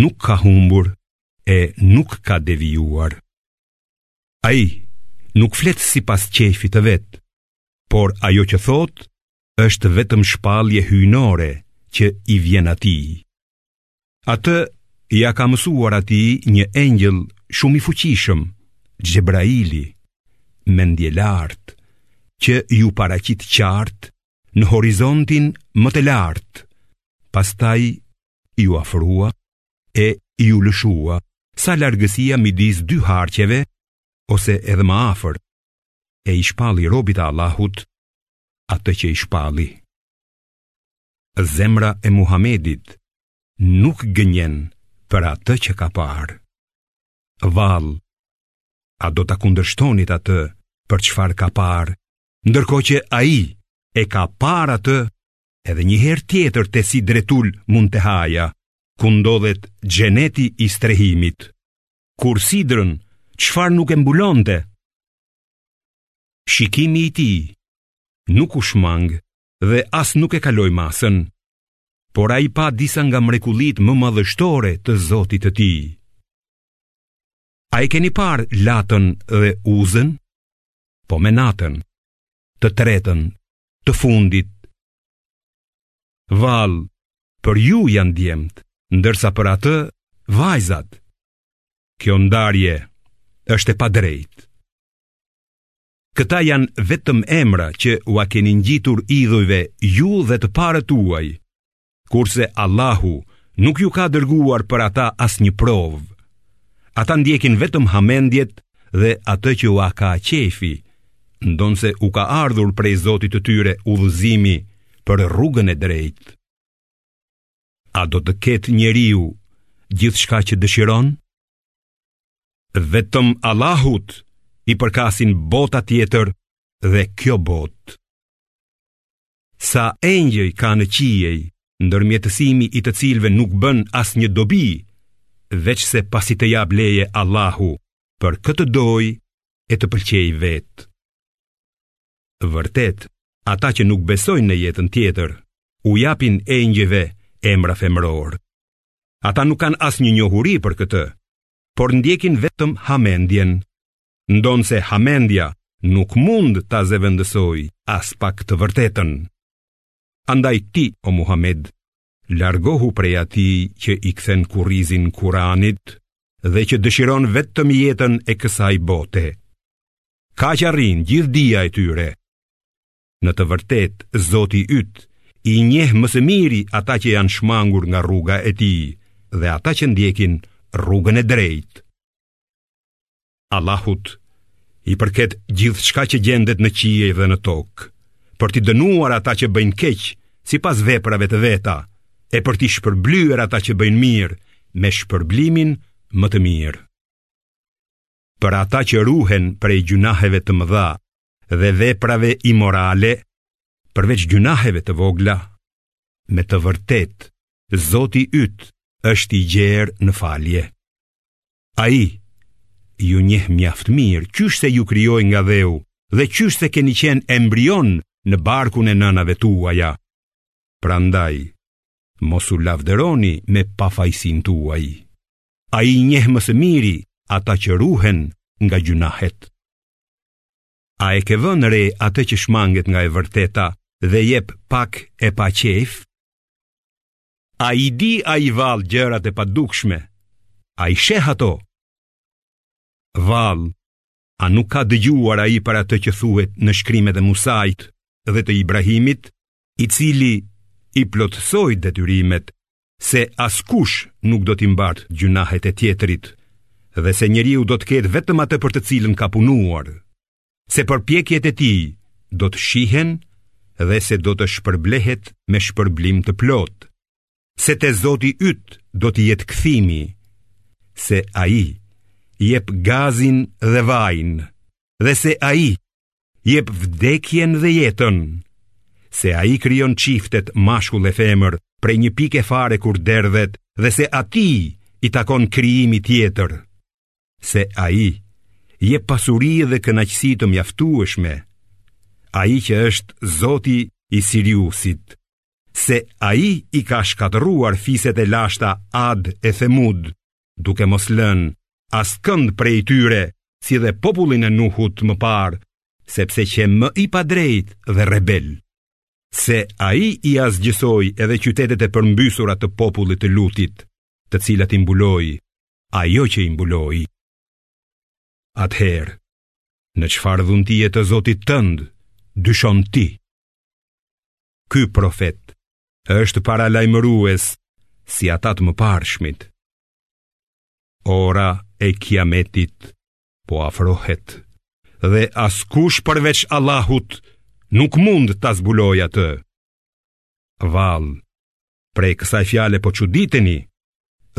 nuk ka humbur e nuk ka devijuar. Ai nuk flet sipas qejfit të vet, por ajo që thotë është vetëm shpallje hyjnore që i vjen atij. Atë ia ka mësuar atij një engjëll shumë i fuqishëm, Xhebraili, mendjelartë, që iu paraqit qartë në horizontin më të lartë, pastaj iu afrua e iu lëshua sa largësia midis dy harqeve ose edhe më afër e i shpalli robit të Allahut atë që i shpalli. Zemra e Muhamedit nuk gënjeu për atë që ka parë. Vallë, a do ta kundërshtonit atë për çfarë ka parë ndërkohë që ai e ka parë atë edhe një herë tjetër te Sidretul Muntehaja, ku ndodhet xheneti i strehimit. Kur sidrën, çfarë nuk e mbulonte? Shikimi i tij nuk u shmang dhe as nuk e kaloi masën. Por ai pa disa nga mrekullitë më madhështore të Zotit të tij. A i keni parë Latën dhe Uzën? Po Menatën, të tretën, të fundit. Vallë, për ju janë djemtë, ndërsa për atë vajzat. Kjo ndarje është e padrejtë. Këta janë vetëm emra që ua keni ngjitur idhujve ju dhe të parët tuaj, kurse Allahu nuk ju ka dërguar për ata asnjë provë. Ata ndjekin vetëm hamendjet dhe atë që ua ka qejfi, ndonëse u ka ardhur prej Zotit të tyre udhëzimi për rrugën e drejtë. A do të ketë njeriu gjithçka që dëshiron? Vetëm Allahut i përkasin bota tjetër dhe kjo botë. Sa engjëj ka në qiej, ndërmjetësimi i të cilëve nuk bën asnjë dobi, veçse pasi të japë leje Allahu për kë të dojë e të pëlqejë vetë. Vërtet, ata që nuk besojnë në jetën tjetër, u japin engjëjve emra femërorë. Ata nuk kanë asnjë njohuri për këtë, por ndjekin vetëm hamendjen. ndonëse hamendja nuk mund ta zëvendësojë aspak të vërtetën. Andaj ti, o Muhammed, largohu prej atij që i kthen kurrizin Kuranit dhe që dëshiron vetëm jetën e kësaj bote. Kaq arrin gjithë dija e tyre. Në të vërtetë, Zoti yt, i njeh më së miri ata që janë shmangur nga rruga e tij dhe ata që ndjekin rrugën e drejtë. Allahut i përket gjithçka që gjendet në qiej dhe në tokë, për t'i dënuar ata që bëjnë keq sipas veprave të veta, e për t'i shpërblyer ata që bëjnë mirë me shpërblimin më të mirë. Për ata që ruhen prej gjynaheve të mëdha dhe veprave imorale, përveç gjynaheve të vogla, me të vërtetë, Zoti yt është i gjerë në falje. Ai ju njeh mjaft mirë, qysh se ju krijoi nga dheu dhe qysh se keni qenë embrion në barkun e nënave tuaja. Prandaj, mos u lavdëroni me pafajësinë tuaj. Ai i njeh më së miri ata që ruhen nga gjynahet. A e ke vënë re atë që shmanget nga e vërteta dhe jep pak e paqejf? A i di ai vallë gjërat e padukshme A i sheh ato Vallë a nuk ka dëgjuar ai për atë që thuhet në shkrimet e Musait dhe të Ibrahimit I cili i plotësoi detyrimet Se askush nuk do t'i mbartë gjynahet e tjetrit Dhe se njeriu do të ketë vetëm atë për të cilën ka punuar se përpjekjet e tij do të shihen dhe se do të shpërblehet me shpërblim të plotë, se te Zoti yt do të jetë kthimi, se ai jep gazin dhe vajin, dhe se ai jep vdekjen dhe jetën, se ai krijon çiftet mashkull e femër prej një pike fare kur derdhet dhe se atij i takon krijimi tjetër. se ai jep pasuri dhe kënaqësi të mjaftueshme, ai që është Zoti i Siriusit, se ai i ka shkatërruar fiset e lashta Ad e Themud, duke mos lënë askënd prej tyre, si dhe popullin e Nuhut më parë, sepse qe më i padrejtë dhe rebel, se ai i asgjësoi edhe qytetet e përmbysura të popullit të Lutit, të cilat i mbuloi ajo që i mbuloi. Atëherë, në çfarë dhuntie të Zotit tënd dyshon ti? Ky profet është paralajmërues si ata të mëparshmit. Ora e kiametit po afrohet dhe askush përveç Allahut nuk mund ta zbulojë atë. Vallë, prej kësaj fjale po çuditeni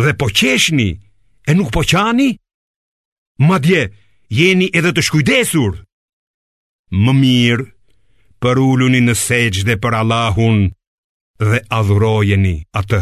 dhe po qeshni e nuk po qani? Madje, jeni edhe të shkujdesur. Më mirë, përuluni në sexhde për Allahun dhe adhurojeni atë.